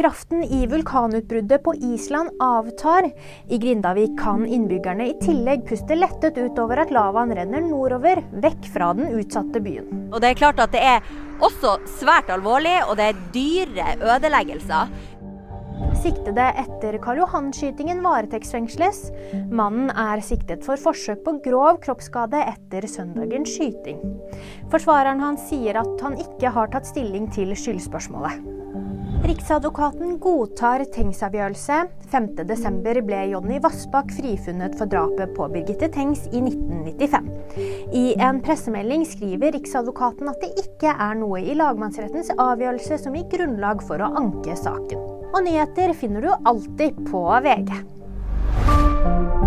Kraften i vulkanutbruddet på Island avtar. I Grindavik kan innbyggerne i tillegg puste lettet utover at lavaen renner nordover, vekk fra den utsatte byen. Og det er klart at det er også svært alvorlig, og det er dyre ødeleggelser. Siktede etter Karl Johan-skytingen varetektsfengsles. Mannen er siktet for forsøk på grov kroppsskade etter søndagens skyting. Forsvareren hans sier at han ikke har tatt stilling til skyldspørsmålet. Riksadvokaten godtar Tengs avgjørelse. 5.12. ble Jonny Vassbakk frifunnet for drapet på Birgitte Tengs i 1995. I en pressemelding skriver Riksadvokaten at det ikke er noe i lagmannsrettens avgjørelse som gir grunnlag for å anke saken. Og nyheter finner du alltid på VG.